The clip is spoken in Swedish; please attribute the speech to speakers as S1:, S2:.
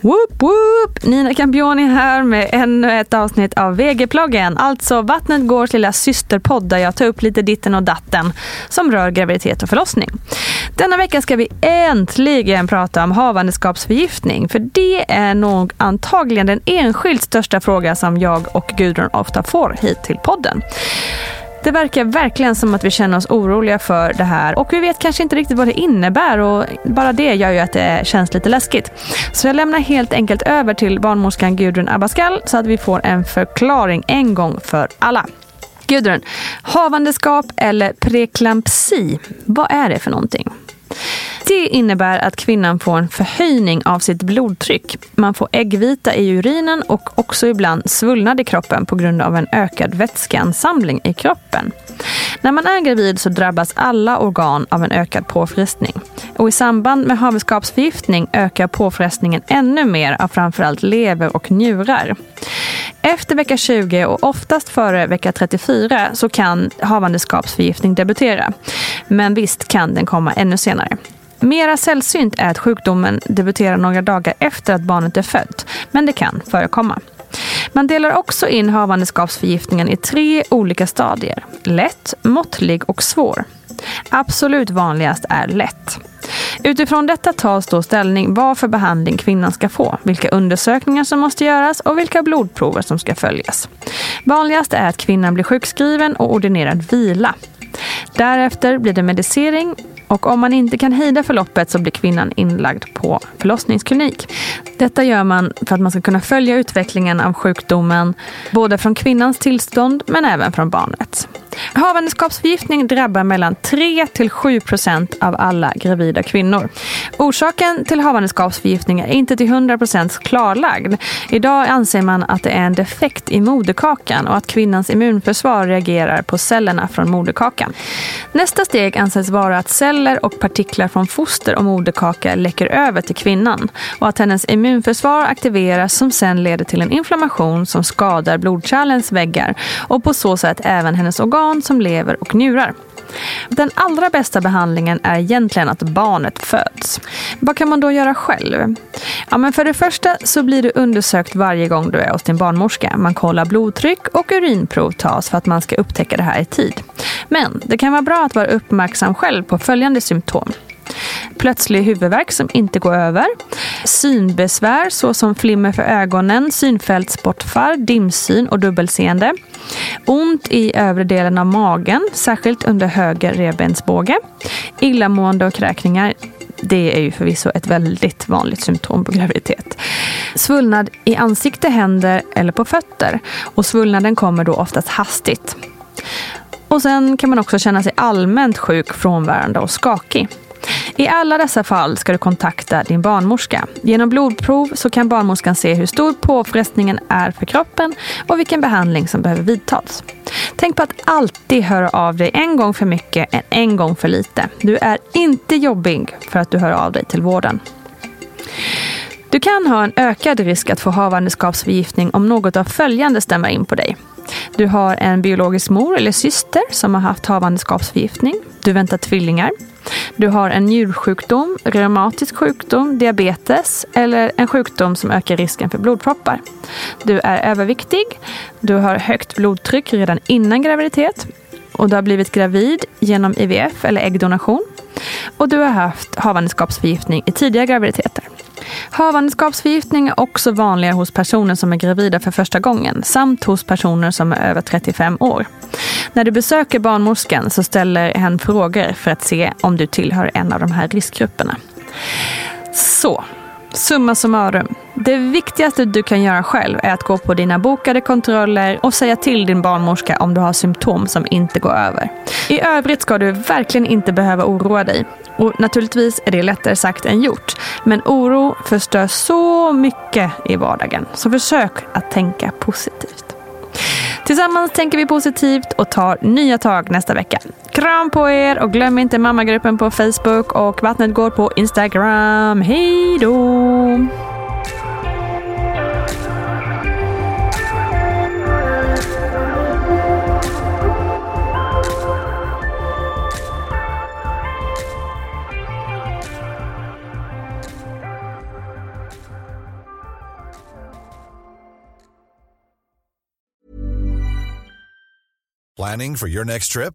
S1: Woop, woop! Nina Campioni här med ännu ett avsnitt av VG-ploggen. Alltså Vattnet Gårs lilla systerpodd där jag tar upp lite ditten och datten som rör graviditet och förlossning. Denna vecka ska vi äntligen prata om havandeskapsförgiftning. För det är nog antagligen den enskilt största fråga som jag och Gudrun ofta får hit till podden. Det verkar verkligen som att vi känner oss oroliga för det här och vi vet kanske inte riktigt vad det innebär och bara det gör ju att det känns lite läskigt. Så jag lämnar helt enkelt över till barnmorskan Gudrun Abascal så att vi får en förklaring en gång för alla. Gudrun, havandeskap eller preklampsi, vad är det för någonting? Det innebär att kvinnan får en förhöjning av sitt blodtryck. Man får äggvita i urinen och också ibland svullnad i kroppen på grund av en ökad vätskeansamling i kroppen. När man är gravid så drabbas alla organ av en ökad påfrestning. Och i samband med havandeskapsförgiftning ökar påfrestningen ännu mer av framförallt lever och njurar. Efter vecka 20 och oftast före vecka 34 så kan havandeskapsförgiftning debutera. Men visst kan den komma ännu senare. Mera sällsynt är att sjukdomen debuterar några dagar efter att barnet är fött, men det kan förekomma. Man delar också in havandeskapsförgiftningen i tre olika stadier. Lätt, måttlig och svår. Absolut vanligast är lätt. Utifrån detta tas då ställning vad för behandling kvinnan ska få, vilka undersökningar som måste göras och vilka blodprover som ska följas. Vanligast är att kvinnan blir sjukskriven och ordinerad vila. Därefter blir det medicering och om man inte kan hejda förloppet så blir kvinnan inlagd på förlossningsklinik. Detta gör man för att man ska kunna följa utvecklingen av sjukdomen både från kvinnans tillstånd men även från barnet. Havandeskapsförgiftning drabbar mellan 3 till 7 procent av alla gravida kvinnor. Orsaken till havandeskapsförgiftning är inte till 100 procent klarlagd. Idag anser man att det är en defekt i moderkakan och att kvinnans immunförsvar reagerar på cellerna från moderkakan. Nästa steg anses vara att celler och partiklar från foster och moderkaka läcker över till kvinnan och att hennes immunförsvar aktiveras som sen leder till en inflammation som skadar blodkärlens väggar och på så sätt även hennes organ som lever och njurar. Den allra bästa behandlingen är egentligen att barnet föds. Vad kan man då göra själv? Ja, men för det första så blir du undersökt varje gång du är hos din barnmorska. Man kollar blodtryck och urinprov tas för att man ska upptäcka det här i tid. Men det kan vara bra att vara uppmärksam själv på följande symptom. Plötslig huvudvärk som inte går över. Synbesvär såsom flimmer för ögonen, synfältsbortfall, dimsyn och dubbelseende. Ont i övre delen av magen, särskilt under höger revbensbåge. Illamående och kräkningar. Det är ju förvisso ett väldigt vanligt symptom på graviditet. Svullnad i ansikte, händer eller på fötter. Och svullnaden kommer då oftast hastigt. Och sen kan man också känna sig allmänt sjuk, frånvarande och skakig. I alla dessa fall ska du kontakta din barnmorska. Genom blodprov så kan barnmorskan se hur stor påfrestningen är för kroppen och vilken behandling som behöver vidtas. Tänk på att alltid höra av dig en gång för mycket än en gång för lite. Du är inte jobbig för att du hör av dig till vården. Du kan ha en ökad risk att få havandeskapsförgiftning om något av följande stämmer in på dig. Du har en biologisk mor eller syster som har haft havandeskapsförgiftning. Du väntar tvillingar. Du har en njursjukdom, reumatisk sjukdom, diabetes eller en sjukdom som ökar risken för blodproppar. Du är överviktig. Du har högt blodtryck redan innan graviditet. Och du har blivit gravid genom IVF eller äggdonation. Och du har haft havandeskapsförgiftning i tidiga graviditeter. Havandeskapsförgiftning är också vanligare hos personer som är gravida för första gången samt hos personer som är över 35 år. När du besöker barnmorskan så ställer hen frågor för att se om du tillhör en av de här riskgrupperna. Så, Summa summarum. Det viktigaste du kan göra själv är att gå på dina bokade kontroller och säga till din barnmorska om du har symptom som inte går över. I övrigt ska du verkligen inte behöva oroa dig. Och naturligtvis är det lättare sagt än gjort. Men oro förstör så mycket i vardagen. Så försök att tänka positivt. Tillsammans tänker vi positivt och tar nya tag nästa vecka. Kram på er och glöm inte mammagruppen på Facebook och Vattnet går på Instagram. Hej då!
S2: Planning for your next trip?